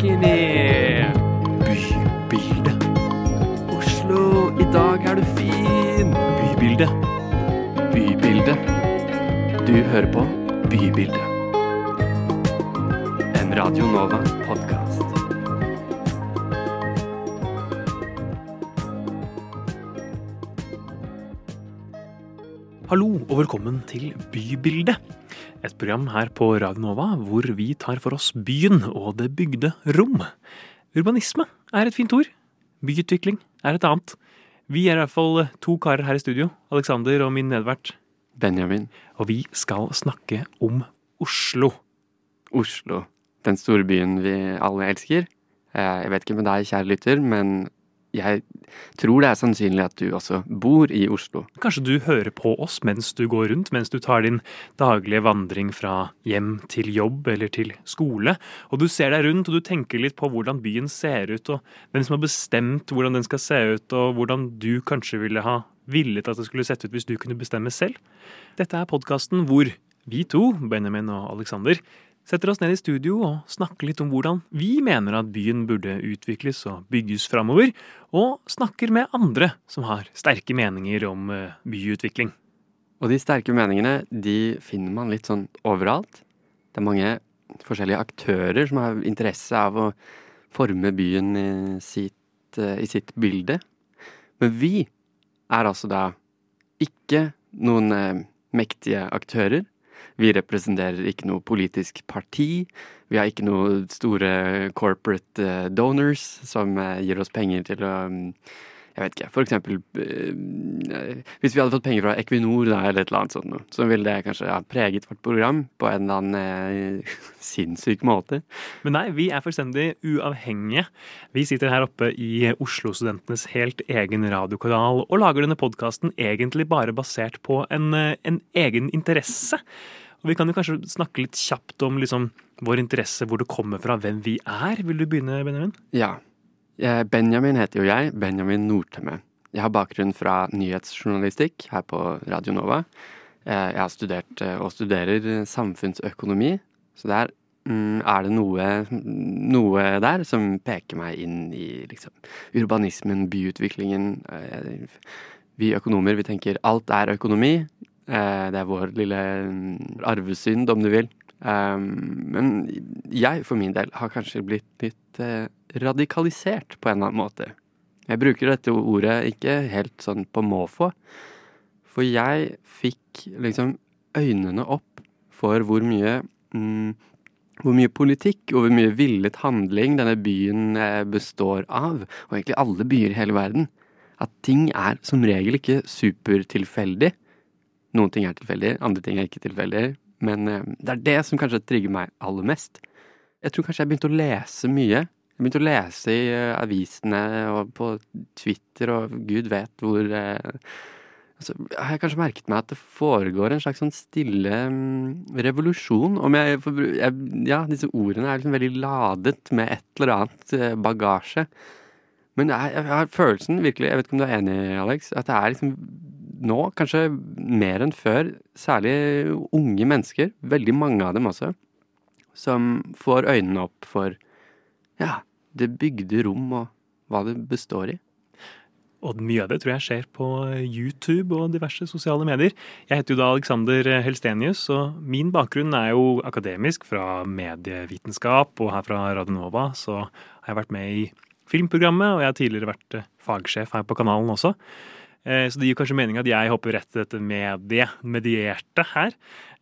Språkini! Bybilde. Oslo, i dag er du fin. Bybilde. Bybilde. Du hører på Bybilde. En Radio Nova-podkast. Hallo og velkommen til Bybildet. Et program her på Ragnova hvor vi tar for oss byen og det bygde rom. Urbanisme er et fint ord. Byutvikling er et annet. Vi er i hvert fall to karer her i studio. Alexander og min nedvert. Benjamin. Og vi skal snakke om Oslo. Oslo. Den store byen vi alle elsker. Eh, Jeg vet ikke med deg, kjære lytter, men jeg tror det er sannsynlig at du også bor i Oslo. Kanskje du hører på oss mens du går rundt, mens du tar din daglige vandring fra hjem til jobb eller til skole, og du ser deg rundt og du tenker litt på hvordan byen ser ut, og hvem som har bestemt hvordan den skal se ut, og hvordan du kanskje ville ha villet at det skulle sett ut hvis du kunne bestemme selv. Dette er podkasten hvor vi to, Benjamin og Alexander, setter oss ned i studio og snakker litt om hvordan vi mener at byen burde utvikles og bygges framover, og snakker med andre som har sterke meninger om eh, byutvikling. Og de sterke meningene de finner man litt sånn overalt. Det er mange forskjellige aktører som har interesse av å forme byen i sitt, eh, i sitt bilde. Men vi er altså da ikke noen eh, mektige aktører. Vi representerer ikke noe politisk parti. Vi har ikke noe store corporate eh, donors som eh, gir oss penger til å mm, Jeg vet ikke, for eksempel eh, Hvis vi hadde fått penger fra Equinor da, eller et eller annet sånt, noe, så ville det kanskje ha preget vårt program på en eller annen eh, sinnssyk måte. Men nei, vi er fullstendig uavhengige. Vi sitter her oppe i Oslo-studentenes helt egen radiokanal og lager denne podkasten egentlig bare basert på en, en egen interesse. Og Vi kan jo kanskje snakke litt kjapt om liksom, vår interesse, hvor det kommer fra, hvem vi er. Vil du begynne, Benjamin? Ja. Eh, Benjamin heter jo jeg. Benjamin Nordtømme. Jeg har bakgrunn fra nyhetsjournalistikk her på Radio Nova. Eh, Jeg har studert eh, og studerer samfunnsøkonomi, så der mm, er det noe, noe der som peker meg inn i liksom, urbanismen, byutviklingen. Vi økonomer vi tenker alt er økonomi. Eh, Det er vår lille arvesynd, om du vil. Um, men jeg for min del har kanskje blitt litt eh, radikalisert på en eller annen måte. Jeg bruker dette ordet ikke helt sånn på måfå, for jeg fikk liksom øynene opp for hvor mye mm, hvor mye politikk og hvor mye villet handling denne byen eh, består av, og egentlig alle byer i hele verden. At ting er som regel ikke supertilfeldig. Noen ting er tilfeldig, andre ting er ikke tilfeldig. Men eh, det er det som kanskje trigger meg aller mest. Jeg tror kanskje jeg begynte å lese mye. Jeg begynte å lese i eh, avisene og på Twitter og gud vet hvor eh, altså, har jeg kanskje merket meg at det foregår en slags sånn stille mm, revolusjon. Om jeg, jeg Ja, disse ordene er liksom veldig ladet med et eller annet bagasje. Men jeg, jeg har følelsen, virkelig, jeg vet ikke om du er enig, Alex, at det er liksom nå, kanskje mer enn før, særlig unge mennesker, veldig mange av dem også, som får øynene opp for ja, det bygde rom og hva det består i. Og mye av det tror jeg skjer på YouTube og diverse sosiale medier. Jeg heter jo da Alexander Helstenius, og min bakgrunn er jo akademisk fra medievitenskap, og her fra Radionova. Så har jeg vært med i filmprogrammet, og jeg har tidligere vært eh, fagsjef her på kanalen også. Eh, Så det gir kanskje mening at jeg hopper rett til dette mediet, medierte her.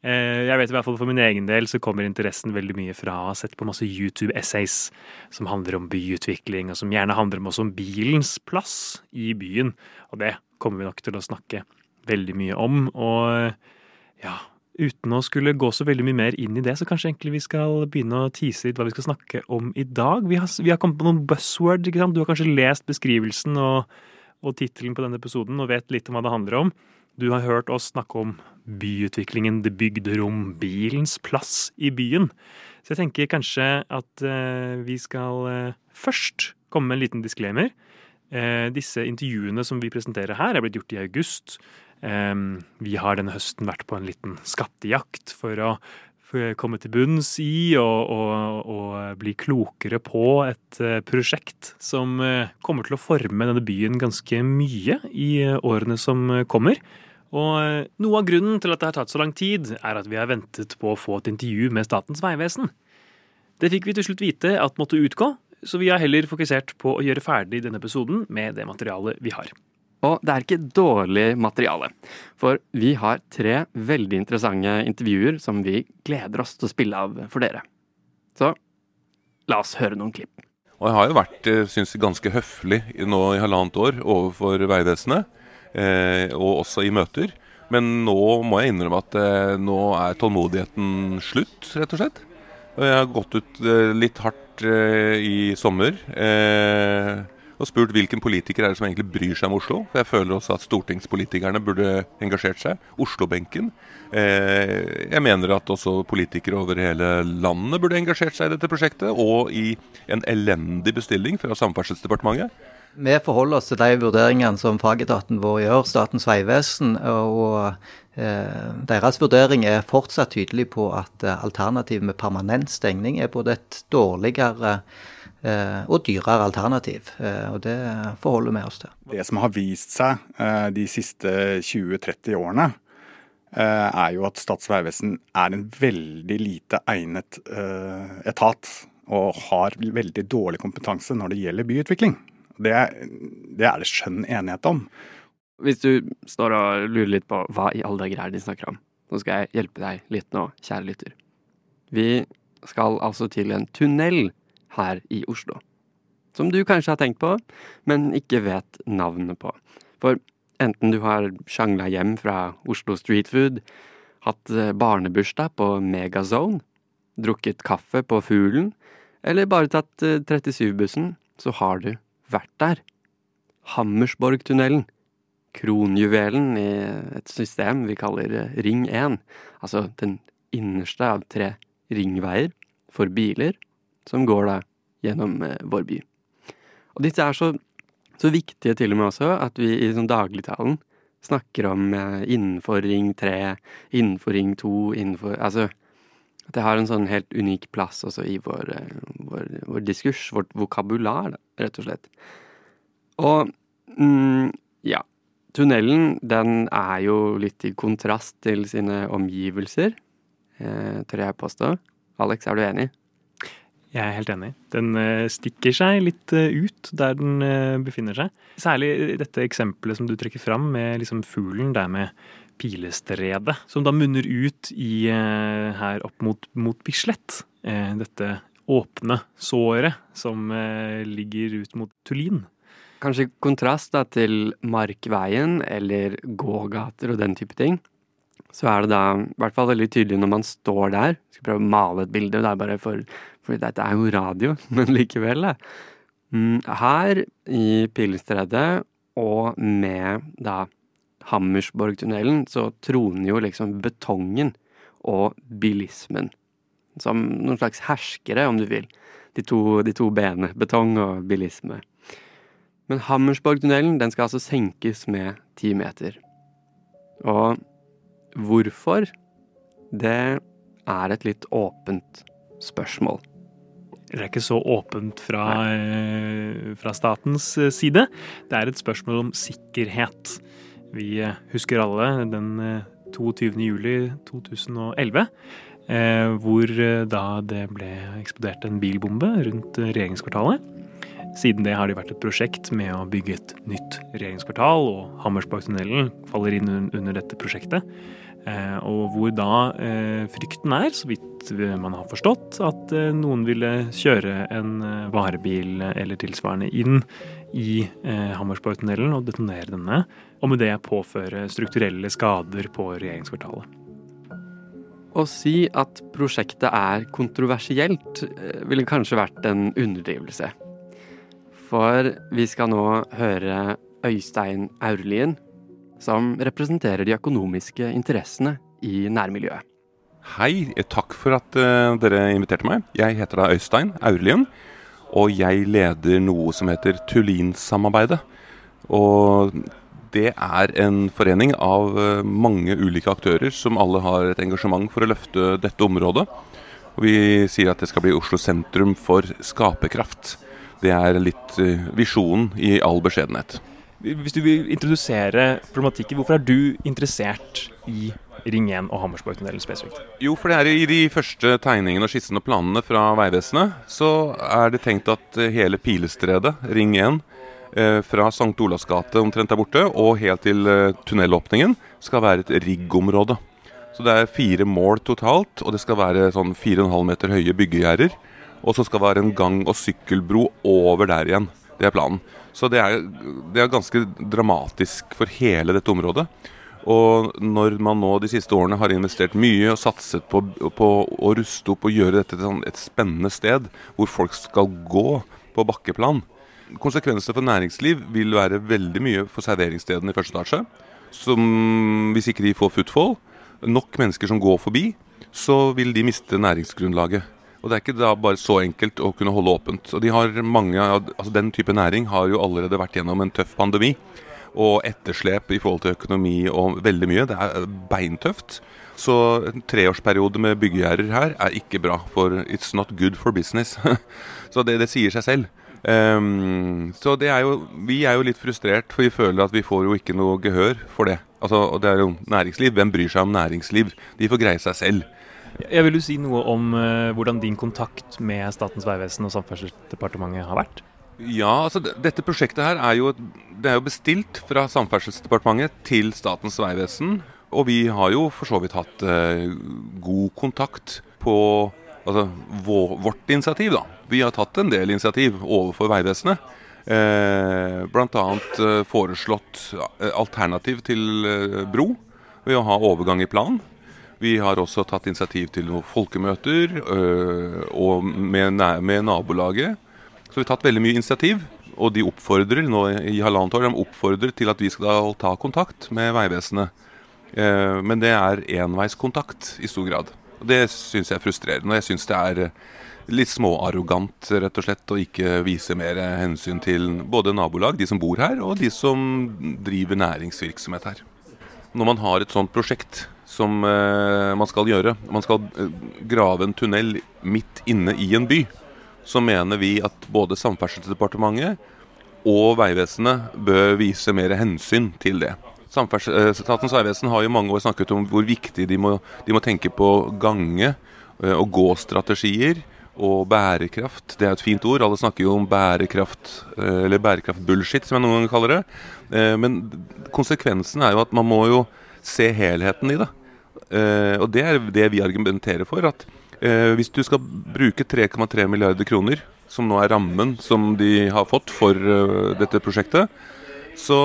Eh, Jeg vet i hvert fall for min egen del så kommer interessen veldig mye fra å ha sett på masse YouTube-essays som handler om byutvikling, og som gjerne handler om også om bilens plass i byen. Og det kommer vi nok til å snakke veldig mye om. Og ja, uten å skulle gå så veldig mye mer inn i det, så kanskje egentlig vi skal begynne å tease litt hva vi skal snakke om i dag. Vi har, vi har kommet på noen buzzword, ikke sant? Du har kanskje lest beskrivelsen og og tittelen på denne episoden og vet litt om hva det handler om. Du har hørt oss snakke om byutviklingen, det bygde rom, bilens plass i byen. Så jeg tenker kanskje at eh, vi skal eh, først komme med en liten disclaimer. Eh, disse intervjuene som vi presenterer her, er blitt gjort i august. Eh, vi har denne høsten vært på en liten skattejakt for å komme til bunns i og, og, og bli klokere på et prosjekt som kommer til å forme denne byen ganske mye i årene som kommer. Og noe av grunnen til at det har tatt så lang tid, er at vi har ventet på å få et intervju med Statens vegvesen. Det fikk vi til slutt vite at måtte utgå, så vi har heller fokusert på å gjøre ferdig denne episoden med det materialet vi har. Og det er ikke dårlig materiale, for vi har tre veldig interessante intervjuer som vi gleder oss til å spille av for dere. Så la oss høre noen klipp. Og jeg har jo vært synes synes, ganske høflig nå i halvannet år overfor Vegvesenet, eh, og også i møter. Men nå må jeg innrømme at eh, nå er tålmodigheten slutt, rett og slett. Og jeg har gått ut eh, litt hardt eh, i sommer. Eh, og spurt hvilken politiker er det som egentlig bryr seg om Oslo. For jeg føler også at stortingspolitikerne burde engasjert seg. Oslo-benken. Eh, jeg mener at også politikere over hele landet burde engasjert seg i dette prosjektet. Og i en elendig bestilling fra Samferdselsdepartementet. Vi forholder oss til de vurderingene som fagetaten vår gjør, Statens vegvesen. Og eh, deres vurdering er fortsatt tydelig på at eh, alternativet med permanent stengning er både et dårligere og dyrere alternativ. Eh, og det forholder vi oss til. Det som har vist seg eh, de siste 20-30 årene, er jo at Statens vegvesen er en veldig lite egnet etat. Og har veldig dårlig kompetanse når det gjelder byutvikling. Det, det er det skjønn enighet om. Hvis du står og lurer litt på hva i alle dager er det de snakker om, så skal jeg hjelpe deg litt nå, kjære lytter. Vi skal altså til en tunnel her i Oslo. Som du kanskje har tenkt på, men ikke vet navnet på. For enten du har sjangla hjem fra Oslo Street Food, hatt eh, barnebursdag på Megazone, drukket kaffe på Fuglen, eller bare tatt 37-bussen, eh, så har du vært der. Hammersborgtunnelen. Kronjuvelen i et system vi kaller eh, Ring 1. Altså den innerste av tre ringveier for biler som går da gjennom eh, vår by. Og disse er så, så, viktige til og med også at vi i sånn dagligtalen snakker om eh, innenfor ring 3, innenfor ring 2, innenfor Altså at det har en sånn helt unik plass også i vår, eh, vår, vår diskurs, vårt vokabular, da, rett og slett. Og mm, ja. Tunnelen, den er jo litt i kontrast til sine omgivelser, eh, tør jeg påstå. Alex, er du enig? Jeg er helt enig. Den eh, stikker seg litt eh, ut der den eh, befinner seg. Særlig dette eksempelet som du trekker fram med liksom fuglen der med pilestredet, som da munner ut i her opp mot, mot Bislett. Dette åpne såret som ligger ut mot Tullin. Kanskje kontrast da til Markveien eller gågater og den type ting så er det da i hvert fall veldig tydelig når man står der. Skal prøve å male et bilde, det er bare for, for dette er jo radio, men likevel, da. Mm, her i Pilestredet og med da Hammersborgtunnelen så troner jo liksom betongen og bilismen. Som noen slags herskere, om du vil. De to, de to benene. Betong og bilisme. Men Hammersborgtunnelen den skal altså senkes med ti meter. Og Hvorfor? Det er et litt åpent spørsmål. Det er ikke så åpent fra, eh, fra, statens eh, side. Det er et spørsmål om sikkerhet. Vi eh, husker alle den 22. juli 2011, hvor da det ble eksplodert en bilbombe rundt regjeringskvartalet. Siden det har det vært et prosjekt med å bygge et nytt regjeringskvartal, og Hammersborgtunnelen faller inn under dette prosjektet. Eh, og hvor da eh, frykten er, så vidt man har forstått, at eh, noen ville kjøre en varebil eller tilsvarende inn i Hammersborgtunnelen og detonere denne, og med det påføre strukturelle skader på regjeringskvartalet. Å si at prosjektet er kontroversielt, ville kanskje vært en underdrivelse. For vi skal nå høre Øystein Aurlien, som representerer de økonomiske interessene i nærmiljøet. Hei, takk for at uh, dere inviterte meg. Jeg heter da Øystein Aurlien, og jeg leder noe som heter Tullinsamarbeidet. Og Det er en forening av eh, mange ulike aktører som alle har et engasjement for å løfte dette området. Og vi sier at det skal bli Oslo sentrum for skaperkraft. Det er litt eh, visjonen i all beskjedenhet. Hvis du vil introdusere problematikken, hvorfor er du interessert i Ring 1 og Hammersborgtunnelen spesifikt? Jo, for det er i de første tegningene og skissene og planene fra Vegvesenet, så er det tenkt at hele Pilestredet, Ring 1, eh, fra St. Olavs gate omtrent der borte og helt til eh, tunnelåpningen, skal være et riggområde. Så det er fire mål totalt, og det skal være sånn 4,5 meter høye byggegjerder. Og så skal det være en gang- og sykkelbro over der igjen. Det er planen. Så det er, det er ganske dramatisk for hele dette området. Og når man nå de siste årene har investert mye og satset på, på å ruste opp og gjøre dette til et spennende sted hvor folk skal gå på bakkeplan Konsekvenser for næringsliv vil være veldig mye for serveringsstedene i første etasje. Som, hvis ikke de får footfall, nok mennesker som går forbi, så vil de miste næringsgrunnlaget. Og Det er ikke da bare så enkelt å kunne holde åpent. Og de har mange, altså Den type næring har jo allerede vært gjennom en tøff pandemi og etterslep i forhold til økonomi og veldig mye. Det er beintøft. Så en treårsperiode med byggegjerder her er ikke bra, for it's not good for business. så det, det, sier seg selv. Um, så er jo, vi er jo litt frustrert, for vi føler at vi får jo ikke noe gehør for det. Altså, det er jo næringsliv. Hvem bryr seg om næringsliv? De får greie seg selv. Jeg vil du si noe om uh, hvordan din kontakt med Statens vegvesen og Samferdselsdepartementet har vært? Ja, altså dette prosjektet her er jo, det er jo bestilt fra Samferdselsdepartementet til Statens vegvesen. Og vi har jo for så vidt hatt uh, god kontakt på altså, vårt initiativ, da. Vi har tatt en del initiativ overfor Vegvesenet. Eh, Bl.a. Eh, foreslått eh, alternativ til eh, bro ved å ha overgang i plan. Vi har også tatt initiativ til noen folkemøter øh, og med, med, nabolaget. Så vi har tatt veldig mye initiativ. Og de oppfordrer nå i halvannet år de oppfordrer til at vi skal ta kontakt med Vegvesenet. Eh, men det er enveiskontakt i stor grad. Og Det syns jeg er frustrerende. Og jeg syns det er eh, litt småarrogant rett og slett å ikke vise mer hensyn til både nabolag, de som bor her, og de som driver næringsvirksomhet her. Når man har et sånt prosjekt som eh, man skal gjøre, man skal grave en tunnel midt inne i en by, så mener vi at både Samferdselsdepartementet og Vegvesenet bør vise mer hensyn til det. Eh, Statens vegvesen har jo mange år snakket om hvor viktig de må, de må tenke på gange- eh, og gåstrategier og bærekraft. Det er et fint ord. Alle snakker jo om bærekraft, eh, eller bærekraft-bullshit, som jeg noen ganger kaller det. Men konsekvensen er jo at man må jo se helheten i det. Og det er det vi argumenterer for. at Hvis du skal bruke 3,3 milliarder kroner, som nå er rammen som de har fått for dette prosjektet, så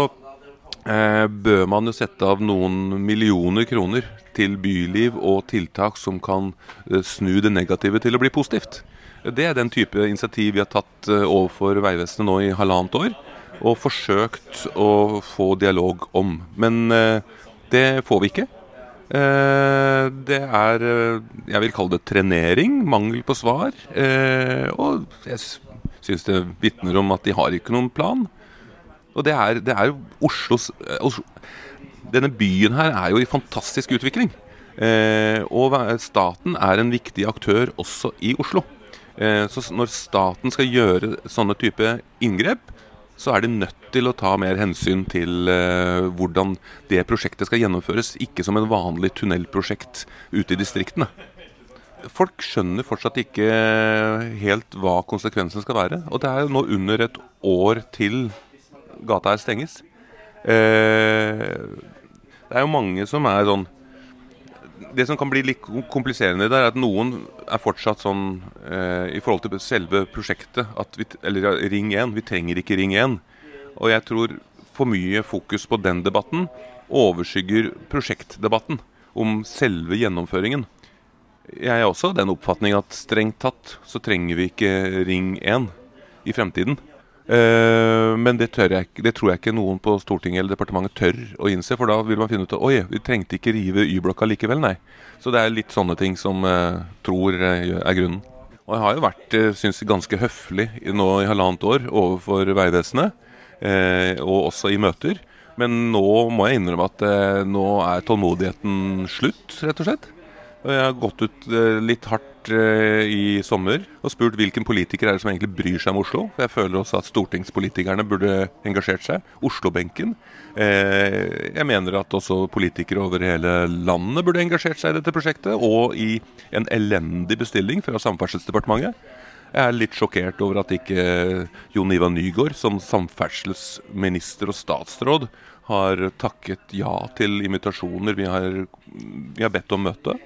eh, bør man jo sette av noen millioner kroner til byliv og tiltak som kan eh, snu det negative til å bli positivt. Det er den type initiativ vi har tatt eh, overfor Vegvesenet nå i halvannet år. Og forsøkt å få dialog om. Men eh, det får vi ikke. Eh, det er eh, Jeg vil kalle det trenering. Mangel på svar. og jeg syns det vitner om at de har ikke noen plan. Og det er, det er jo Oslos eh, Oslo, Denne byen her er jo i fantastisk utvikling. Eh, og staten er en viktig aktør også i Oslo. Eh, så når staten skal gjøre sånne type inngrep, så er de nødt til å ta mer hensyn til eh, hvordan det prosjektet skal gjennomføres. Ikke som en vanlig tunnelprosjekt ute i distriktene. Folk skjønner fortsatt ikke helt hva konsekvensen skal være. Og det er jo nå under et år til gata her stenges. Eh, det er jo mange som er sånn Det som kan bli litt kompliserende der, er at noen er fortsatt sånn eh, i forhold til selve prosjektet vi, Eller Ring 1. Vi trenger ikke Ring 1. Og jeg tror for mye fokus på den debatten overskygger prosjektdebatten om selve gjennomføringen. Jeg er også av den oppfatning at strengt tatt så trenger vi ikke Ring 1 i fremtiden. Uh, men det, jeg, det, tror jeg ikke noen på Stortinget eller departementet tør å innse. For da vil man finne ut at oi, vi trengte ikke rive Y-blokka likevel, nei. Så det er litt sånne ting som uh, tror uh, er grunnen. Og jeg har jo vært uh, synes, ganske høflig nå i halvannet år overfor Vegvesenet, og også i møter. Men nå må jeg innrømme at eh, nå er tålmodigheten slutt, rett og slett. Jeg har gått ut eh, litt hardt eh, i sommer og spurt hvilken politiker er det som egentlig bryr seg om Oslo. For jeg føler også at stortingspolitikerne burde engasjert seg. Oslo-benken. Eh, jeg mener at også politikere over hele landet burde engasjert seg i dette prosjektet. Og i en elendig bestilling fra Samferdselsdepartementet. Jeg er litt sjokkert over at ikke Jon Ivar Nygård som samferdselsminister og statsråd har takket ja til invitasjoner vi har, vi har bedt om møte.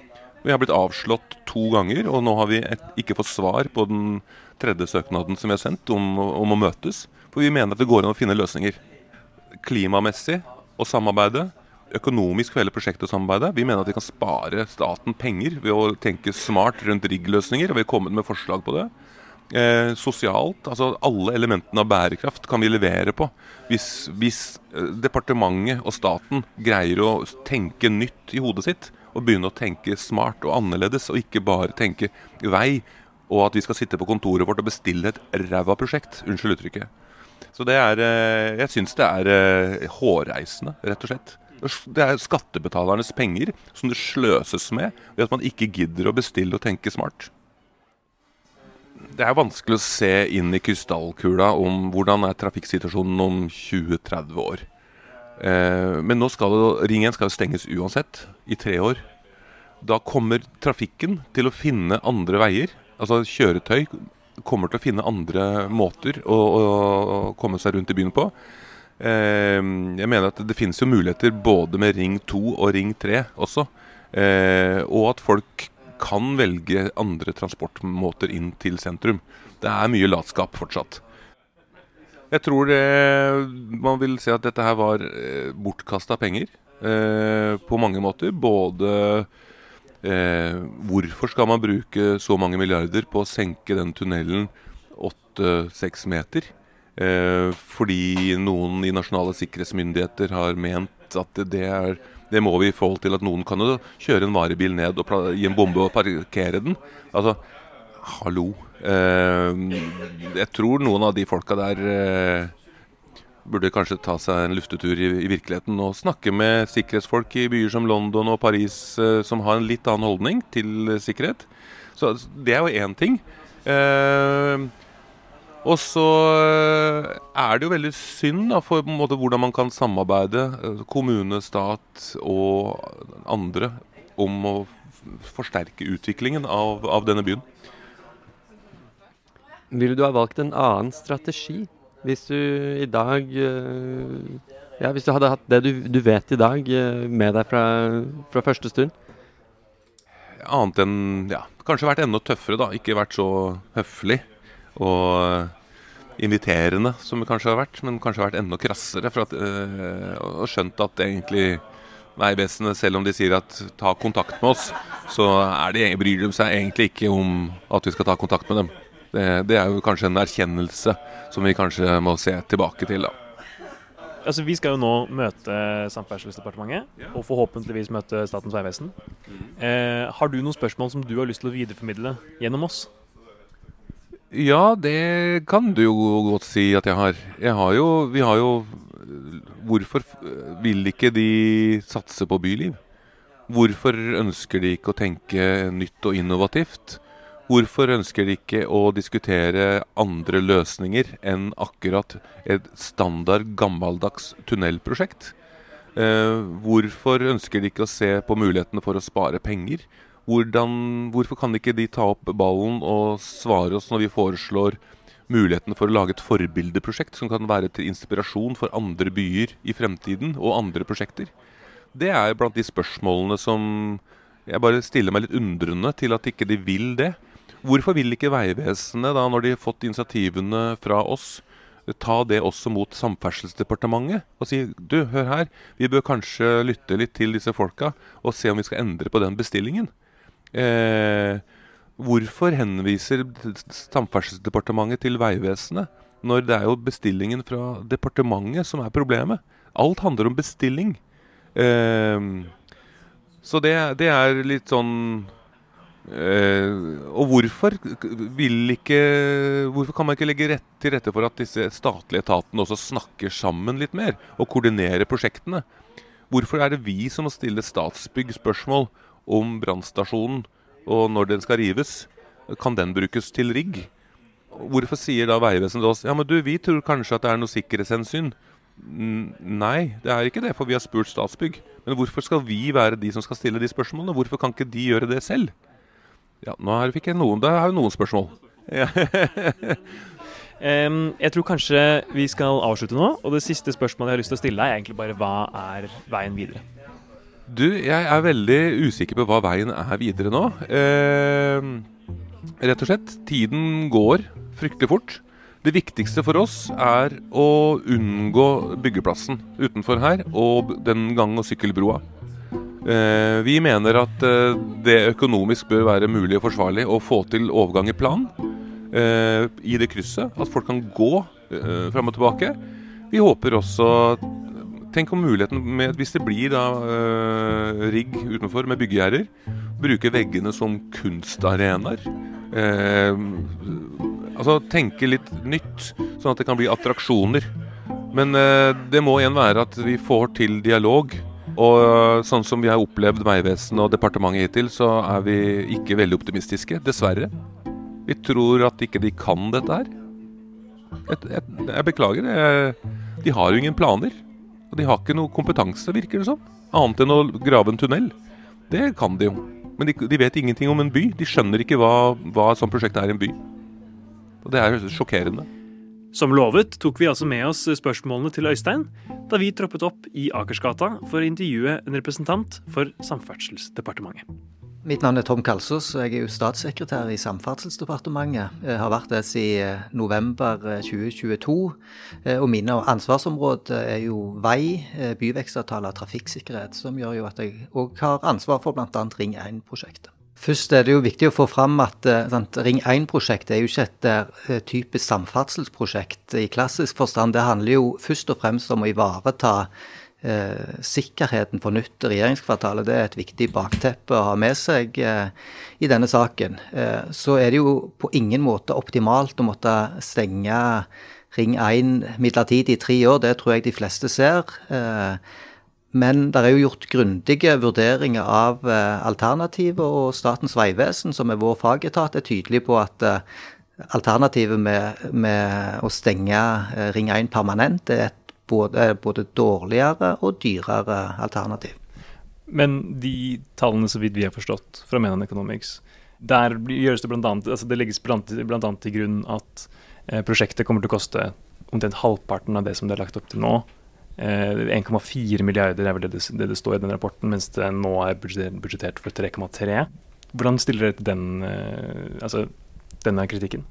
Vi har blitt avslått to ganger, og nå har vi et, ikke fått svar på den tredje søknaden som vi har sendt om, om, å møtes. For vi mener at det går an å finne løsninger. Klimamessig og samarbeide, økonomisk for hele prosjektet og samarbeide. Vi mener at vi kan spare staten penger ved å tenke smart rundt rigg-løsninger, og vi har kommet med forslag på det. Eh, sosialt, altså alle elementene av bærekraft kan vi levere på. Hvis, hvis eh, departementet og staten greier å tenke nytt i hodet sitt, og begynne å tenke smart og annerledes, og ikke bare tenke vei, og at vi skal sitte på kontoret vårt og bestille et ræva prosjekt. Unnskyld uttrykket. Så det er eh, Jeg syns det er eh, hårreisende, rett og slett. Det er skattebetalernes penger som det sløses med ved at man ikke gidder å bestille og tenke smart det er vanskelig å se inn i krystallkula om hvordan er trafikksituasjonen om 20-30 år. Eh, men nå skal det, Ring 1 skal jo stenges uansett, i tre år. Da kommer trafikken til å finne andre veier. Altså kjøretøy kommer til å finne andre måter å, å komme seg rundt i byen på. Eh, jeg mener at det finnes jo muligheter både med Ring 2 og Ring 3 også. Eh, og at folk kan velge andre transportmåter inn til sentrum. Det er mye latskap fortsatt. Jeg tror det, man vil se at dette her var eh, bortkasta penger eh, på mange måter. Både eh, hvorfor skal man bruke så mange milliarder på å senke den tunnelen åtte-seks meter? Eh, fordi noen i nasjonale sikkerhetsmyndigheter har ment at det er det må vi i forhold til at noen kan jo kjøre en varebil ned og gi en bombe og parkere den. Altså, hallo. Eh, jeg tror noen av de folka der eh, burde kanskje ta seg en luftetur i, i, virkeligheten og snakke med sikkerhetsfolk i byer som London og Paris eh, som har en litt annen holdning til sikkerhet. Så det er jo én ting. Og så er det jo veldig synd da, for hvordan man kan samarbeide, kommune, stat og andre, om å forsterke utviklingen av, av denne byen. Ville du ha valgt en annen strategi hvis du i dag eh, Ja, hvis du hadde hatt det du, du vet i dag med deg fra, fra første stund? Annet enn ja, kanskje vært enda tøffere, da. Ikke vært så høflig. Og inviterende som det kanskje har vært, men kanskje vært enda krassere. At, øh, og skjønt at egentlig Vegvesenet, selv om de sier at ta kontakt med oss, så de, bryr de seg egentlig ikke om at vi skal ta kontakt med dem. Det, det, er jo kanskje en erkjennelse som vi kanskje må se tilbake til. da. Altså, Vi skal jo nå møte Samferdselsdepartementet, og forhåpentligvis møte Statens vegvesen. Eh, har du noen spørsmål som du har lyst til å videreformidle gjennom oss? Ja, det kan du jo godt si at jeg har. Jeg har jo, vi har jo Hvorfor vil ikke de satse på byliv? Hvorfor ønsker de ikke å tenke nytt og innovativt? Hvorfor ønsker de ikke å diskutere andre løsninger enn akkurat et standard gammeldags tunnelprosjekt? Eh, hvorfor ønsker de ikke å se på mulighetene for å spare penger? Hvordan, hvorfor kan ikke de ta opp ballen og svare oss når vi foreslår muligheten for å lage et forbildeprosjekt som kan være til inspirasjon for andre byer i fremtiden og andre prosjekter? Det er blant de spørsmålene som jeg bare stiller meg litt undrende til at ikke de vil det. Hvorfor vil ikke Vegvesenet, da, når de har fått initiativene fra oss, ta det også mot Samferdselsdepartementet og si du, hør her, vi bør kanskje lytte litt til disse folka og se om vi skal endre på den bestillingen. Eh, hvorfor henviser Samferdselsdepartementet til Vegvesenet når det er jo bestillingen fra departementet som er problemet? Alt handler om bestilling. Eh, så det, det, er litt sånn og hvorfor ikke Hvorfor kan man ikke legge rett til rette for at disse statlige etatene også snakker sammen litt mer, og koordinerer prosjektene? Hvorfor er det vi som må stille Statsbygg spørsmål om brannstasjonen og når den skal rives? Kan den brukes til rigg? Hvorfor sier da Vegvesenet til oss ja, men du, vi tror kanskje at det er noe sikkerhetshensyn? Nei, det er ikke det, for vi har spurt Statsbygg. Men hvorfor skal vi være de som skal stille de spørsmålene? Hvorfor kan ikke de gjøre det selv? Ja, nå fikk jeg noen, det er jo noen spørsmål. um, jeg tror kanskje vi skal avslutte nå. Og det siste spørsmålet jeg har lyst til å stille, deg, er egentlig bare hva er veien videre? Du, jeg er veldig usikker på hva veien er videre nå. Uh, rett og slett. Tiden går fryktelig fort. Det viktigste for oss er å unngå byggeplassen utenfor her og den gang- og sykkelbroa. Eh, vi mener at eh, det økonomisk bør være mulig og forsvarlig å få til overgang i plan eh, i det krysset. At folk kan gå fram og tilbake. Vi håper også Tenk om muligheten med, hvis det blir da rigg utenfor med byggegjerder, bruke veggene som kunstarenaer. Altså tenke litt nytt, sånn at det kan bli attraksjoner. Men eh, det må igjen være at vi får til dialog. Og sånn som vi har opplevd Vegvesenet og departementet hittil, så er vi ikke veldig optimistiske. Dessverre. Vi tror at ikke de kan dette her. Jeg, jeg, jeg beklager. Jeg, de har jo ingen planer. Og de har ikke noe kompetanse, virker det som. Annet enn å grave en tunnel. Det kan de jo. Men de, de vet ingenting om en by. De skjønner ikke hva, hva et sånt prosjekt er i en by. Og det er sjokkerende. Som lovet tok vi altså med oss spørsmålene til Øystein da vi troppet opp i Akersgata for å intervjue en representant for Samferdselsdepartementet. Mitt navn er Tom Kalsås, og jeg er jo statssekretær i Samferdselsdepartementet. Jeg har vært det siden november 2022. Og mine ansvarsområder er jo vei, byvekstavtaler og trafikksikkerhet, som gjør jo at jeg òg har ansvar for bl.a. Ring 1-prosjektet. Først er det jo viktig å få fram at eh, sant, Ring 1-prosjektet er jo ikke et uh, typisk samferdselsprosjekt i klassisk forstand. Det handler jo først og fremst om å ivareta uh, sikkerheten for nytt regjeringskvartal. Det er et viktig bakteppe å ha med seg uh, i denne saken. så er det jo på ingen måte optimalt å måtte stenge Ring 1 midlertidig i tre år. Det tror jeg de fleste ser. Men det er jo gjort grundige vurderinger av eh, alternativet, og Statens vegvesen, som er vår fagetat, er tydelig på at eh, alternativet med, med å stenge eh, Ring 1 permanent er et både, både, dårligere og dyrere alternativ. Men de tallene, så vidt vi har forstått fra Menon Economics, der gjøres det blant annet, altså det legges bl.a. til grunn at prosjektet kommer til å koste omtrent halvparten av det som det er lagt opp til nå. 1,4 eh, milliarder er vel det det, det står i den rapporten, mens det nå er budsjettert for 3,3. Hvordan stiller dere til den, eh, altså, denne kritikken?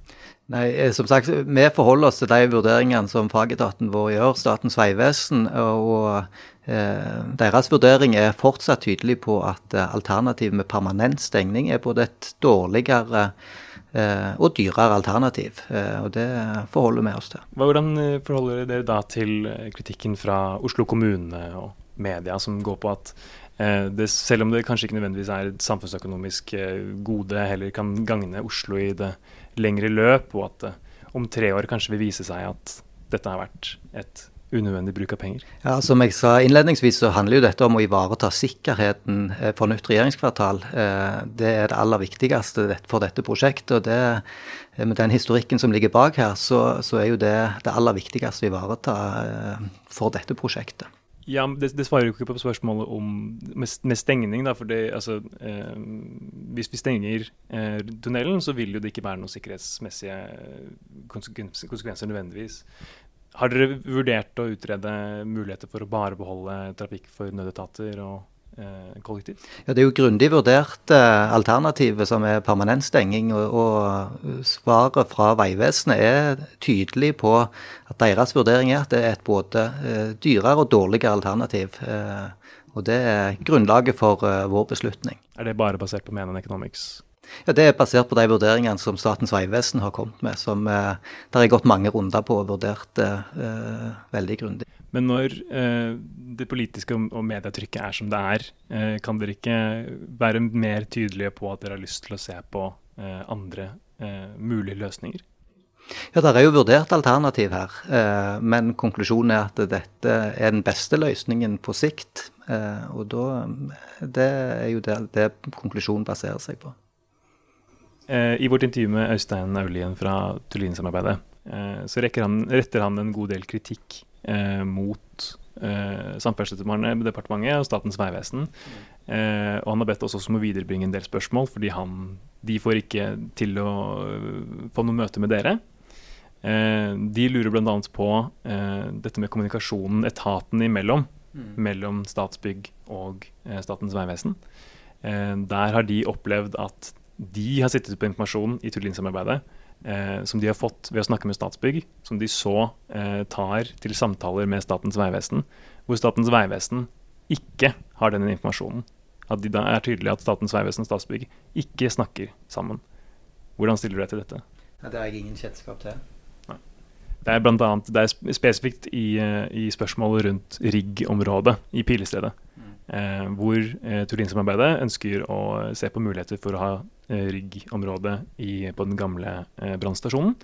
Nei, eh, som sagt, Vi forholder oss til de vurderingene som fagetaten vår gjør, Statens vegvesen. Og deres vurdering er fortsatt tydelig på at alternativet med permanent stengning er både et dårligere og dyrere alternativ. Eh, og det forholder vi oss til. Hvordan eh, forholder dere da til kritikken fra Oslo kommune og media som går på at det, selv om det kanskje ikke nødvendigvis er et samfunnsøkonomisk gode, heller kan gagne Oslo i det lengre løp, og at det om tre år kanskje vil vise seg at dette har vært et unødvendig bruk av penger? Ja, Som jeg sa innledningsvis, så handler jo dette om å ivareta sikkerheten eh, for nytt regjeringskvartal. Eh, det er det aller viktigste for dette prosjektet. og det, eh, Med den historikken som ligger bak her, så, så er jo det det aller viktigste å ivareta for dette prosjektet. Ja, det, det, svarer jo ikke på spørsmålet om med, med stengning. Da, for det, altså, eh, hvis vi stenger eh, tunnelen, så vil jo det ikke være noen sikkerhetsmessige konsekvenser nødvendigvis. Har dere vurdert å utrede muligheter for å bare beholde trafikk for nødetater og eh, kollektiv? Ja, Det er jo grundig vurdert eh, alternativet som er permanent stenging. Og, og, svaret fra Vegvesenet er tydelig på at deres vurdering er at det er et både eh, dyrere og dårligere alternativ. Eh, og det er grunnlaget for eh, vår beslutning. Er det bare basert på Menon Economics? Ja, Det er basert på de vurderingene som Statens vegvesen har kommet med. som eh, Der er gått mange runder på og vurdert eh, veldig grundig. Men når eh, det politiske og medietrykket er som det er, eh, kan dere ikke være mer tydelige på at dere har lyst til å se på eh, andre eh, mulige løsninger? Ja, Det er jo vurdert alternativ her, eh, men konklusjonen er at dette er den beste løsningen på sikt. og da, Det er jo det, det konklusjonen baserer seg på. Eh, I vårt intervju med Øystein Aulien fra Tullin-samarbeidet eh, så han, retter han en god del kritikk eh, mot eh, Samferdselsdepartementet og Statens vegvesen. Eh, og han har bedt oss også om å viderebringe en del spørsmål, fordi han, de får ikke til å få noe møte med dere. Eh, de lurer bl.a. på dette med kommunikasjonen etatene imellom. Mm. Mellom Statsbygg og Statens vegvesen. der har de opplevd at de har sittet på informasjon i Tullin-samarbeidet eh, som de har fått ved å snakke med Statsbygg, som de så eh, tar til samtaler med Statens vegvesen, hvor Statens vegvesen ikke har denne informasjonen. At det er tydelig at Statens vegvesen og Statsbygg ikke snakker sammen. Hvordan stiller du deg til dette? Ja, det har jeg ingen kjennskap til. Det er, blant annet, det er spesifikt i, eh, i spørsmålet rundt riggområdet i Pilestedet. Mm. Eh, hvor eh, Turin-samarbeidet ønsker å se på muligheter for å ha Eh, rigg-området på den gamle eh, brannstasjonen.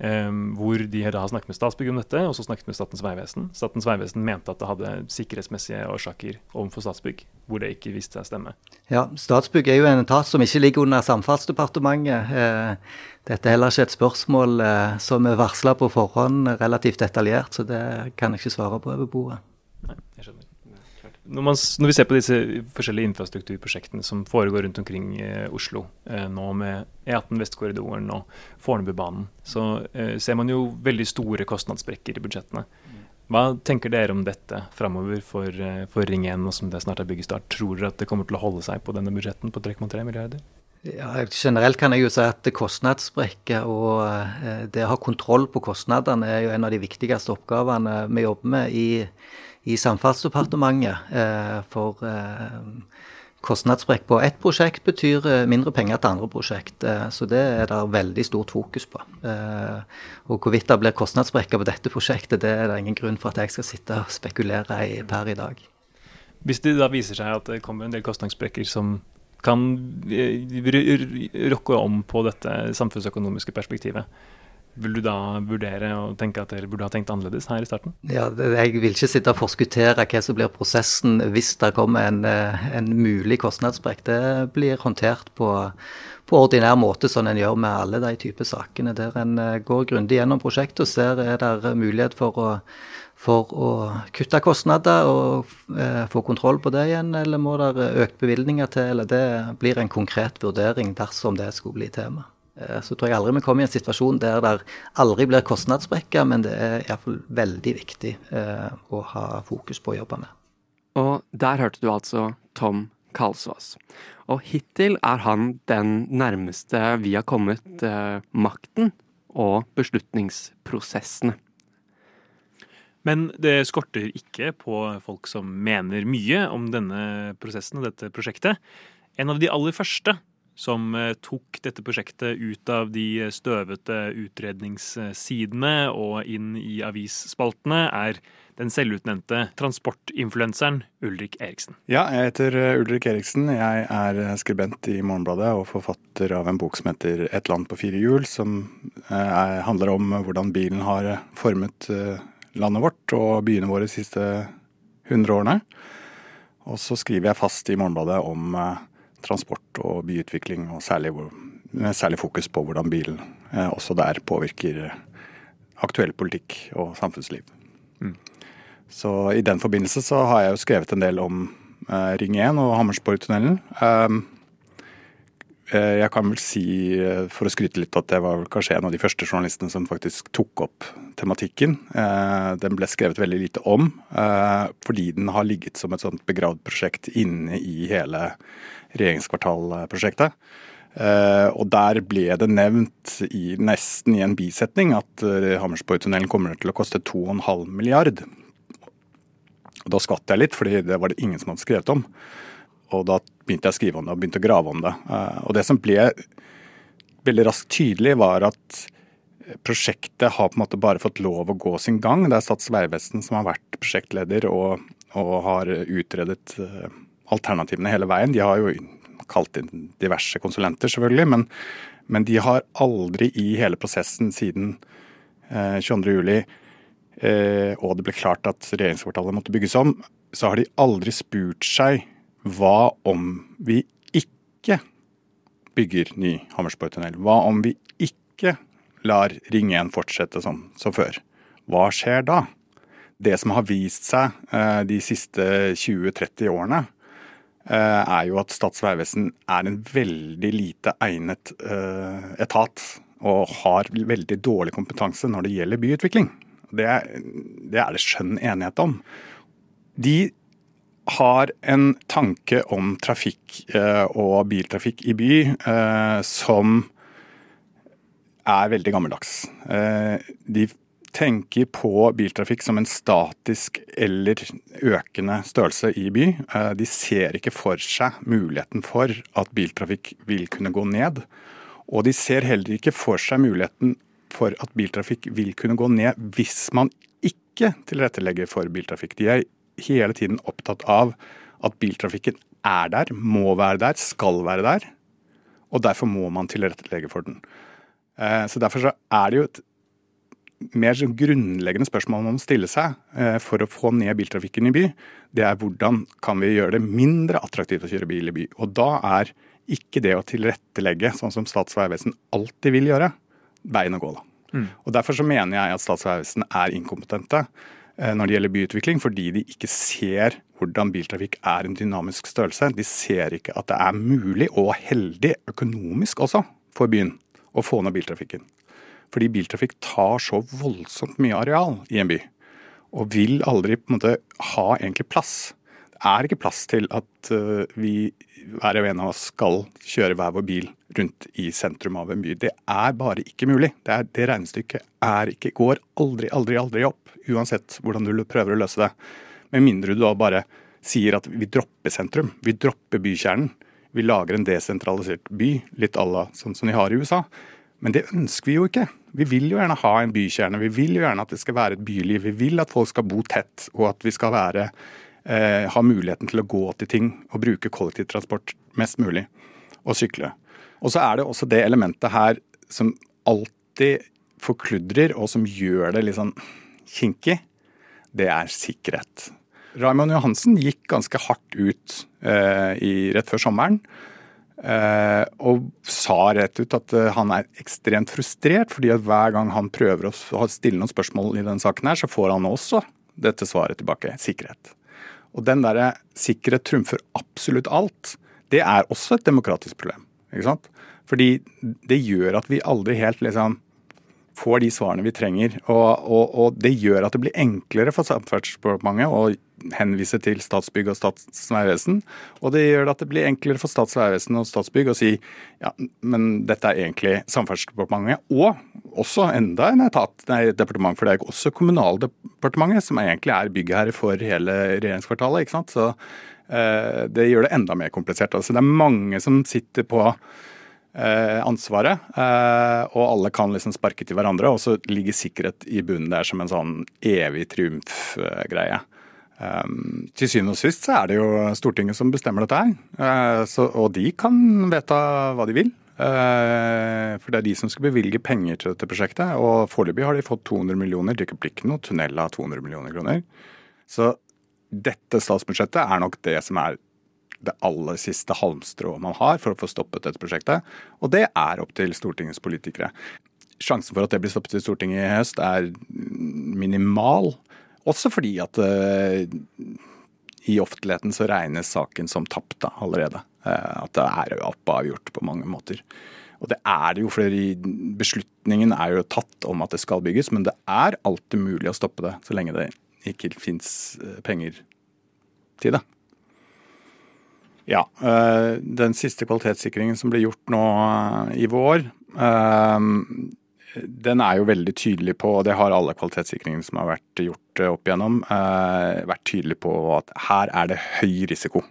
Um, hvor de da har snakket med Statsbygg om dette, og så snakket med Statens vegvesen. Statens vegvesen mente at det hadde sikkerhetsmessige årsaker overfor Statsbygg, hvor det ikke viste seg å stemme. Ja, Statsbygg er jo en etat som ikke ligger under Samferdselsdepartementet. Eh, dette er heller ikke et spørsmål eh, som er varsla på forhånd relativt detaljert, så det kan jeg ikke svare på over bordet. Nei, jeg skjønner når, man, når, vi ser på disse forskjellige infrastrukturprosjektene som foregår rundt omkring eh, Oslo, eh, nå med E18 Vestkorridoren og Fornebubanen, så eh, ser man jo veldig store kostnadssprekker i budsjettene. Hva tenker dere om dette framover for, eh, for Ring 1, og som det snart er byggestart? Tror dere at det kommer til å holde seg på denne budsjetten på 3,3 milliarder? Ja, generelt kan jeg jo si at kostnadssprekker og eh, det å ha kontroll på kostnadene er jo en av de viktigste oppgavene vi jobber med i i Samferdselsdepartementet. Eh, for eh, kostnadssprekk på ett prosjekt betyr eh, mindre penger til andre prosjekt. Så det er det veldig stort fokus på. Og hvorvidt det blir kostnadssprekker på dette prosjektet, det er det ingen grunn for at jeg skal sitte og spekulere i per i dag. Hvis det da viser seg at det kommer en del kostnadssprekker som kan rokke om på dette samfunnsøkonomiske perspektivet, vil du da vurdere og tenke at dere burde ha tenkt annerledes her i starten? Ja, Jeg vil ikke sitte og forskuttere hva som blir prosessen hvis det kommer en, eh, en mulig kostnadssprekk. Det blir håndtert på, på ordinær måte, sånn en gjør med alle de typer sakene. Der en eh, går grundig gjennom prosjektet og ser er det mulighet for å, for å kutte kostnader og eh, få kontroll på det igjen, eller må det økt bevilgninger til? eller Det blir en konkret vurdering dersom det skulle bli tema. Eh, så tror jeg aldri vi kommer i en situasjon der det aldri blir kostnadssprekker, men det er iallfall veldig viktig eh, å ha fokus på å jobbe med. Og der hørte du altså Tom Kalsås. Og hittil er han den nærmeste vi har kommet eh, makten og beslutningsprosessene. Men det skorter ikke på folk som mener mye om denne prosessen og dette prosjektet. En av de aller første som eh, tok dette prosjektet ut av de støvete utredningssidene og inn i avisspaltene, er den selvutnevnte transportinfluenseren Ulrik Eriksen. Ja, jeg heter eh, Ulrik Eriksen. Jeg er eh, skribent i Morgenbladet og forfatter av en bok som heter Et land på fire hjul, som er, handler om hvordan bilen har formet landet vårt og byene våre de siste 100 årene. Og så skriver jeg fast i Morgenbladet om transport og byutvikling, og særlig, med særlig fokus på hvordan bilen eh, også der påvirker aktuell politikk og samfunnsliv. Mm. Så i den forbindelse så har jeg jo skrevet en del om eh, Ring 1 og Hammersborgtunnelen. Um, jeg kan vel si, eh, for å skryte litt, at jeg var kanskje en av de første journalistene som faktisk tok opp tematikken. Den ble skrevet veldig lite om, fordi den har ligget som et sånt begravd prosjekt inne i hele regjeringskvartalprosjektet. Uh, og der ble det nevnt i, nesten i en bisetning at uh, Hammersborgtunnelen kommer til å koste 2,5 milliard. Og da skvatt jeg litt, fordi det var det ingen som hadde skrevet om. Og da begynte jeg å skrive om det og begynte å grave om det. Og det som ble veldig raskt tydelig, var at prosjektet har på en måte bare fått lov å gå sin gang. Det er Stats vegvesen som har vært prosjektleder og, og har utredet alternativene hele veien. De har jo kalt inn diverse konsulenter, selvfølgelig, men, men de har aldri i hele prosessen siden eh, 22.07. Eh, og det ble klart at regjeringskvartalet måtte bygges om, så har de aldri spurt seg hva om vi ikke bygger ny Hammersborgtunnel? Hva om vi ikke lar Ring 1 fortsette som, som før? Hva skjer da? Det som har vist seg eh, de siste 20-30 årene, Eh, er jo at Statens vegvesen er en veldig lite egnet eh, etat. Og har veldig dårlig kompetanse når det gjelder byutvikling. Det, det er det skjønn enighet om. De har en tanke om trafikk eh, og biltrafikk i by som er veldig gammeldags. De tenker på biltrafikk som en statisk eller økende størrelse i by. Eh, de ser ikke for seg muligheten for at biltrafikk vil kunne gå ned. Og de ser heller ikke for seg muligheten for at biltrafikk vil kunne gå ned hvis man ikke tilrettelegger for biltrafikk. De er hele tiden opptatt av at biltrafikken er der, må være der, skal være der. Og derfor må man tilrettelegge for den. Eh, så Derfor så er det jo et mer sånn grunnleggende spørsmål man må stille seg eh, for å få ned biltrafikken i by, det er hvordan kan vi gjøre det mindre attraktivt å kjøre bil i by. Og da er ikke det å tilrettelegge, sånn som Statens vegvesen alltid vil gjøre, veien å gå. da. Mm. Og Derfor så mener jeg at Statens vegvesen er inkompetente når det gjelder byutvikling, fordi de ikke ser hvordan biltrafikk er en dynamisk størrelse. De ser ikke at det er mulig, og heldig økonomisk også, for byen å få ned biltrafikken. Fordi biltrafikk tar så voldsomt mye areal i en by. Og vil aldri på en måte ha egentlig plass. Er ikke plass til at uh, vi hver og en av oss skal kjøre hver vår bil rundt i sentrum av en by. Det er bare ikke mulig. Det, er, det regnestykket er ikke, går aldri, aldri, aldri opp. Uansett hvordan du prøver å løse det. Med mindre du da bare sier at vi dropper sentrum. Vi dropper bykjernen. Vi lager en desentralisert by, litt à la sånn som de har i USA. Men det ønsker vi jo ikke. Vi vil jo gjerne ha en bykjerne. Vi vil jo gjerne at det skal være et byliv. Vi vil at folk skal bo tett, og at vi skal være, eh, ha muligheten til å gå til ting og bruke kollektivtransport mest mulig, og sykle. Og så er det også det elementet her som alltid forkludrer, og som gjør det litt sånn kinkig. Det er sikkerhet. Raymond Johansen gikk ganske hardt ut eh, i, rett før sommeren Eh, og sa rett ut at eh, han er ekstremt frustrert, fordi at hver gang han prøver å stille noen spørsmål i denne saken, her, så får han også dette svaret tilbake sikkerhet. Og den derre sikkerhet trumfer absolutt alt, det er også et demokratisk problem. ikke sant? Fordi det gjør at vi aldri helt liksom får de svarene vi trenger. Og, og, og det gjør at det blir enklere for Samferdselsdepartementet å henvise til Statsbygg og Statens vegvesen. Og det gjør at det blir enklere for Statens vegvesen og Statsbygg å si ja, men dette er egentlig Samferdselsdepartementet og også enda en etat, nei, departement, for det er også Kommunaldepartementet som egentlig er byggherre for hele regjeringskvartalet. ikke sant? Så eh, det gjør det enda mer komplisert. Altså, det er mange som sitter på Eh, ansvaret. Eh, og alle kan liksom sparke til hverandre, og så ligger sikkerhet i bunnen der som en sånn evig triumfgreie. Um, til syvende og sist så er det jo Stortinget som bestemmer dette her. Uh, så, og de kan vedta hva de vil. Uh, for det er de som skal bevilge penger til dette prosjektet. Og foreløpig har de fått 200 millioner. Det blir ikke noe tunnel av 200 millioner kroner. Så dette statsbudsjettet er nok det som er det aller siste halmstrået man har for å få stoppet dette prosjektet. Og det er opp til Stortingets politikere. Sjansen for at det blir stoppet i Stortinget i høst er minimal. Også fordi at uh, i offentligheten så regnes saken som tapt allerede. Uh, at det er oppavgjort på mange måter. Og det er det jo, for beslutningen er jo tatt om at det skal bygges, men det er alltid mulig å stoppe det så lenge det ikke fins eh, penger til det. Ja. Eh, den siste kvalitetssikringen som ble gjort nå eh, i vår, eh, den er jo veldig tydelig på, og det har alle kvalitetssikringene som har vært gjort opp igjennom, vært tydelig på at her er det høy risiko.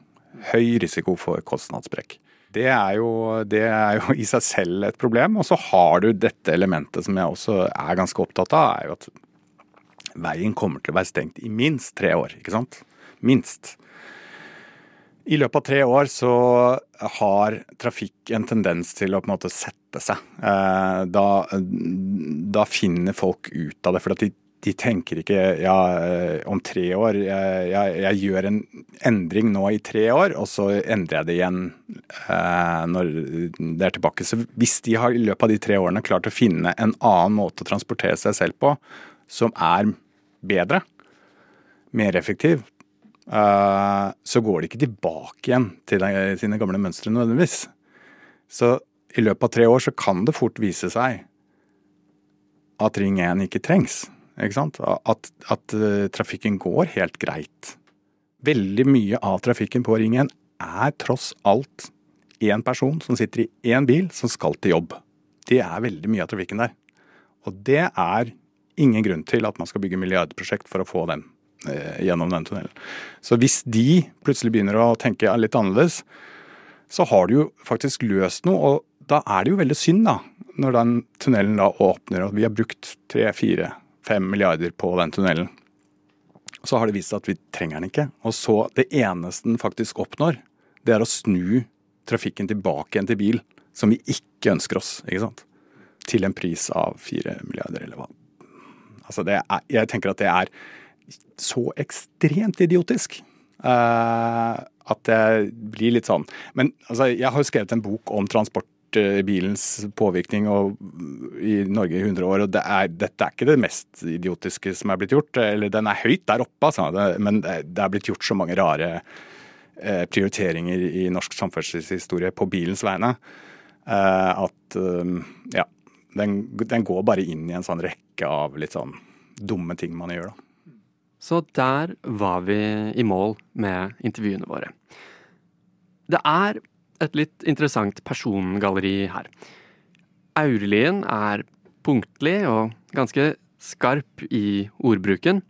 Høy risiko for kostnadssprekk. Det er, jo, det er jo i seg selv et problem. Og så har du dette elementet som jeg også er ganske opptatt av, er jo at veien kommer til å være stengt i minst tre år. ikke sant? Minst. I løpet av tre år så har trafikk en tendens til å på en måte sette seg. Eh, da, da finner folk ut av det. For de, de, tenker ikke ja, eh, om tre år jeg, jeg, gjør en endring nå i tre år, og så endrer jeg det igjen eh, når det er tilbake. Så hvis de har i løpet av de tre årene klart å finne en annen måte å transportere seg selv på, som er bedre, mer effektiv, eh, så går de ikke tilbake igjen til sine gamle mønstre nødvendigvis. Så i løpet av tre år så kan det fort vise seg at Ring 1 ikke trengs. Ikke sant? At, at eh, trafikken går helt greit. Veldig mye av trafikken på Ring 1 er tross alt én person som sitter i én bil som skal til jobb. Det er veldig mye av trafikken der. Og det er ingen grunn til at man skal bygge milliardprosjekt for å få den eh, gjennom den tunnelen. Så hvis de plutselig begynner å tenke litt annerledes, så har du jo faktisk løst noe. Og da er det jo veldig synd, da, når den tunnelen da åpner og vi har brukt tre-fire 5 milliarder på den tunnelen. Så har det vist seg at vi trenger den ikke. Og så det eneste den faktisk oppnår, det er å snu trafikken tilbake igjen til bil, som vi ikke ønsker oss. ikke sant? Til en pris av 4 milliarder, eller hva. Altså er, jeg tenker at det er så ekstremt idiotisk. Uh, at det blir litt sånn. Men altså, jeg har jo skrevet en bok om transport transportbilens påvirkning og, i Norge i 100 år, og det er, dette er ikke det mest idiotiske som er blitt gjort. Eller den er høyt der oppe, altså, men det, er blitt gjort så mange rare eh, prioriteringer i norsk samferdselshistorie på bilens vegne eh, at eh, ja, den, den, går bare inn i en sånn rekke av litt sånn dumme ting man gjør, da. Så der var vi i mål med intervjuene våre. Det er et litt interessant persongalleri her. Aurelien er punktlig og ganske skarp i ordbruken.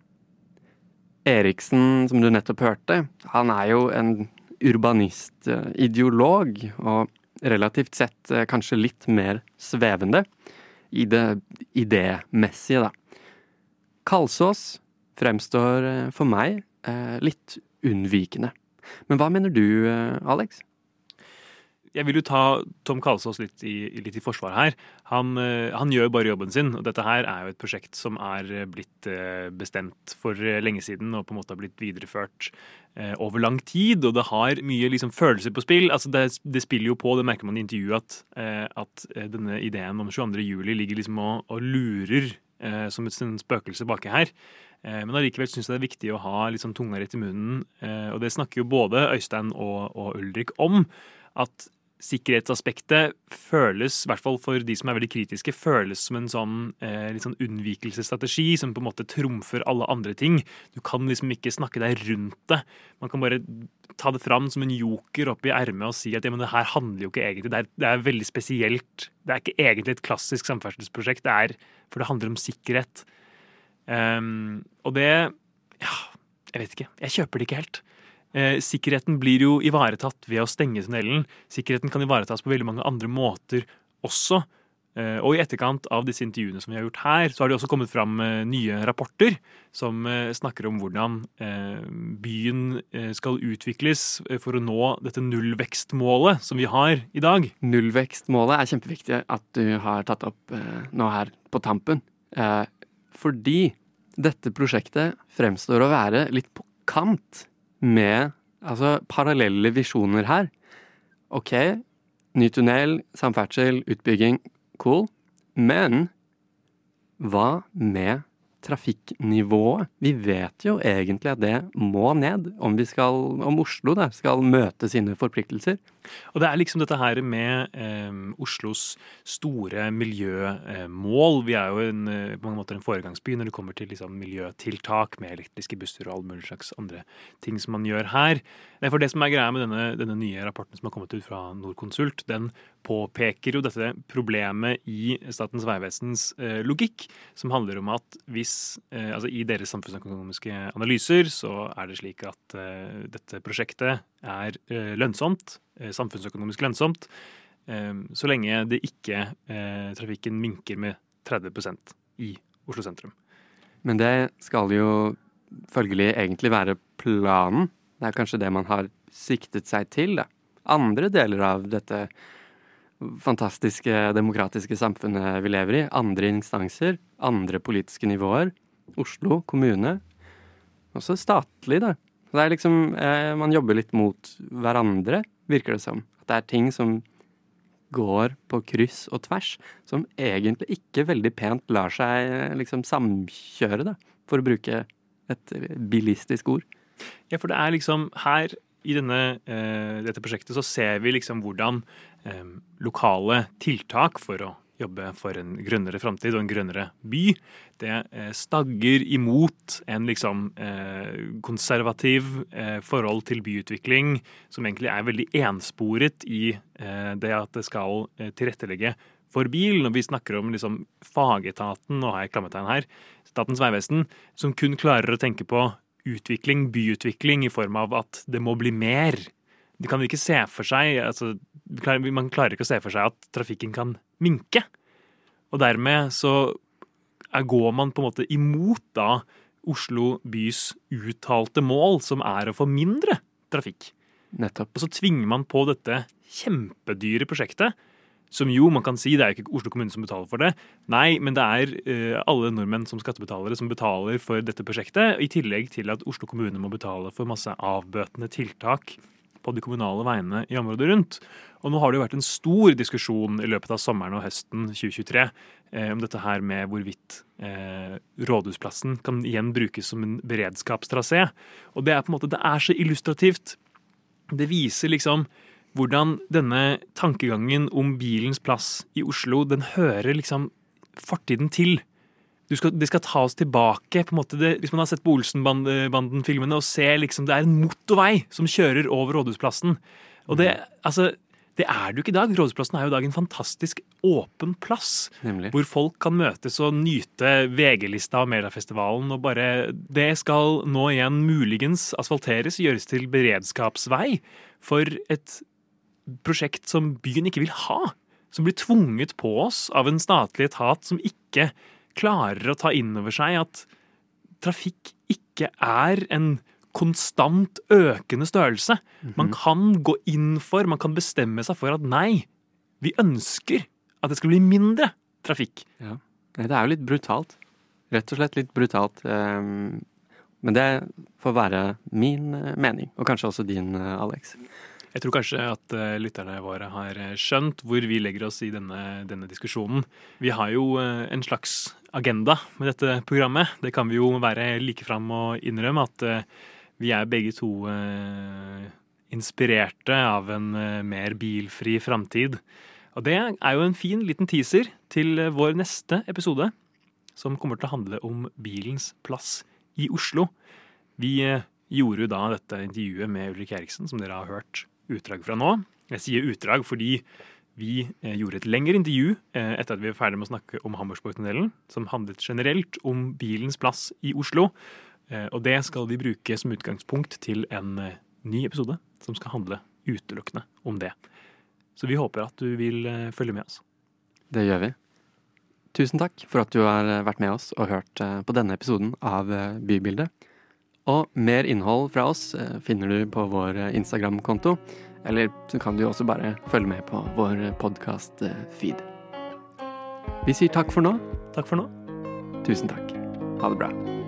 Eriksen, som du nettopp hørte, han er jo en urbanistideolog, og relativt sett eh, kanskje litt mer svevende i det idémessige, da. Kalsås fremstår eh, for meg eh, litt unnvikende. Men hva mener du, Alex? Jeg vil jo ta Tom Kalsås litt i, litt i forsvar her. Han, han, gjør jo bare jobben sin. og Dette her er jo et prosjekt som er blitt bestemt for lenge siden og på en måte har blitt videreført over lang tid. Og det har mye liksom, følelser på spill. altså det, det, spiller jo på, det merker man i intervjuet, at, at denne ideen om 22. juli ligger liksom og, og lurer som et spøkelse baki her. Men allikevel syns jeg det er viktig å ha sånn tunga rett i munnen. Og det snakker jo både Øystein og, og Ulrik om. At sikkerhetsaspektet føles, i hvert fall for de som er veldig kritiske, føles som en sånn, eh, sånn unnvikelsesstrategi som på en måte trumfer alle andre ting. Du kan liksom ikke snakke deg rundt det. Man kan bare ta det fram som en joker opp i ermet og si at ja, men det her handler jo ikke egentlig det er, det er, veldig spesielt. Det er ikke egentlig et klassisk samferdselsprosjekt, det er, for det handler om sikkerhet. Um, og det Ja, jeg vet ikke. Jeg kjøper det ikke helt. Eh, sikkerheten blir jo ivaretatt ved å stenge tunnelen. Sikkerheten kan ivaretas på veldig mange andre måter også. Eh, og i etterkant av disse intervjuene som vi har gjort her, så har det også kommet fram eh, nye rapporter som eh, snakker om hvordan eh, byen eh, skal utvikles for å nå dette nullvekstmålet som vi har i dag. Nullvekstmålet er kjempeviktig at du har tatt opp nå her på tampen. fordi dette prosjektet fremstår å være litt på kant med altså, parallelle visjoner her. OK, ny tunnel, samferdsel, utbygging, cool. Men hva med trafikknivået. Vi vet jo egentlig at det må ned om, vi skal, om Oslo da, skal møte sine forpliktelser. Og det er liksom dette her med eh, Oslos store miljømål. Vi er jo en, eh, på mange måter en foregangsby når det kommer til liksom, miljøtiltak med elektriske busser og alle mulige slags andre ting som man gjør her. For det som er greia med denne, denne nye rapporten som har kommet ut fra Norconsult, den påpeker jo dette problemet i Statens vegvesens eh, logikk, som handler om at hvis eh, Altså i deres samfunnsøkonomiske analyser så er det slik at eh, dette prosjektet er eh, lønnsomt, eh, samfunnsøkonomisk lønnsomt, eh, så lenge det ikke trafikken minker med 30% i Oslo sentrum. Men det skal jo følgelig egentlig være planen. Det er kanskje det man har siktet seg til, da. Andre deler av dette fantastiske demokratiske samfunnet vi lever i, andre instanser, andre politiske nivåer, Oslo kommune, også statlig, da. Det er liksom eh, Man jobber litt mot hverandre, virker det som. At det er ting som går på kryss og tvers, som egentlig ikke veldig pent lar seg eh, liksom samkjøre, da, for å bruke et bilistisk ord. Ja, for det er liksom her i denne, eh, dette prosjektet så ser vi liksom hvordan eh, lokale tiltak for å jobbe for en grønnere framtid og en grønnere by, det eh, stagger imot en liksom eh, konservativ eh, forhold til byutvikling som egentlig er veldig ensporet i det at det skal tilrettelegge for bil. Når vi snakker om liksom fagetaten, og har jeg klammetegn her, Statens vegvesen, som kun klarer å tenke på utvikling, byutvikling, i form av at det må bli mer. De kan ikke se for seg, altså, Man klarer ikke å se for seg at trafikken kan minke. Og dermed så går man på en måte imot da Oslo bys uttalte mål, som er å få mindre trafikk. Nettopp. Og så tvinger man på dette kjempedyre prosjektet som jo, man kan si, det er jo ikke Oslo kommune som betaler for det. Nei, men det er uh, alle nordmenn som skattebetalere som betaler for dette prosjektet. I tillegg til at Oslo kommune må betale for masse avbøtende tiltak på de kommunale veiene i området rundt. Og nå har det jo vært en stor diskusjon i løpet av sommeren og høsten 2023 eh, om dette her med hvorvidt eh, Rådhusplassen kan igjen brukes som en beredskapstrasé. Og det er på en måte, det er så illustrativt. Det viser liksom hvordan denne tankegangen om bilens plass i Oslo, den hører liksom fortiden til. Skal, det skal ta oss tilbake. på en måte det, Hvis man har sett på Olsenbanden-filmene og ser liksom det er en motorvei som kjører over Rådhusplassen. Og det, altså, det er det jo ikke i dag. Rådhusplassen er jo i dag en fantastisk åpen plass. Nemlig. Hvor folk kan møtes og nyte VG-lista og Mediafestivalen. Og bare Det skal nå igjen muligens asfalteres, gjøres til beredskapsvei for et prosjekt som byen ikke vil ha. Som blir tvunget på oss av en statlig etat som ikke klarer å ta inn over seg at trafikk ikke er en konstant økende størrelse. Man mhm. kan gå inn for, man kan bestemme seg for at nei, vi ønsker at det skal bli mindre trafikk. Ja. Det er jo litt brutalt. Rett og slett litt brutalt. Ehm, men det får være min eh, mening, og kanskje også din, eh, Alex. Jeg tror kanskje at uh, lytterne våre har eh, skjønt hvor vi legger oss i denne, denne diskusjonen. Vi har jo uh, en slags agenda med dette programmet. Det kan vi jo være like fram og innrømme at vi er begge to inspirerte av en mer bilfri framtid. Og det er jo en fin liten teaser til vår neste episode, som kommer til å handle om bilens plass i Oslo. Vi gjorde jo da dette intervjuet med Ulrik Eriksen, som dere har hørt utdrag fra nå. Jeg sier utdrag fordi vi eh, gjorde et lengre intervju eh, etter at vi var ferdig med å snakke om Hammersborgtunnelen, som handlet generelt om bilens plass i Oslo. Eh, og det skal vi bruke som utgangspunkt til en ny episode som skal handle utelukkende om det. Så vi håper at du vil følge med oss. Det gjør vi. Tusen takk for at du har vært med oss og hørt på denne episoden av Bybildet. Og mer innhold fra oss eh, finner du på vår eh, Instagram-konto. Eller så kan du også bare følge med på vår podkast-feed. Vi sier takk for nå. Takk for nå. Tusen takk. Ha det bra.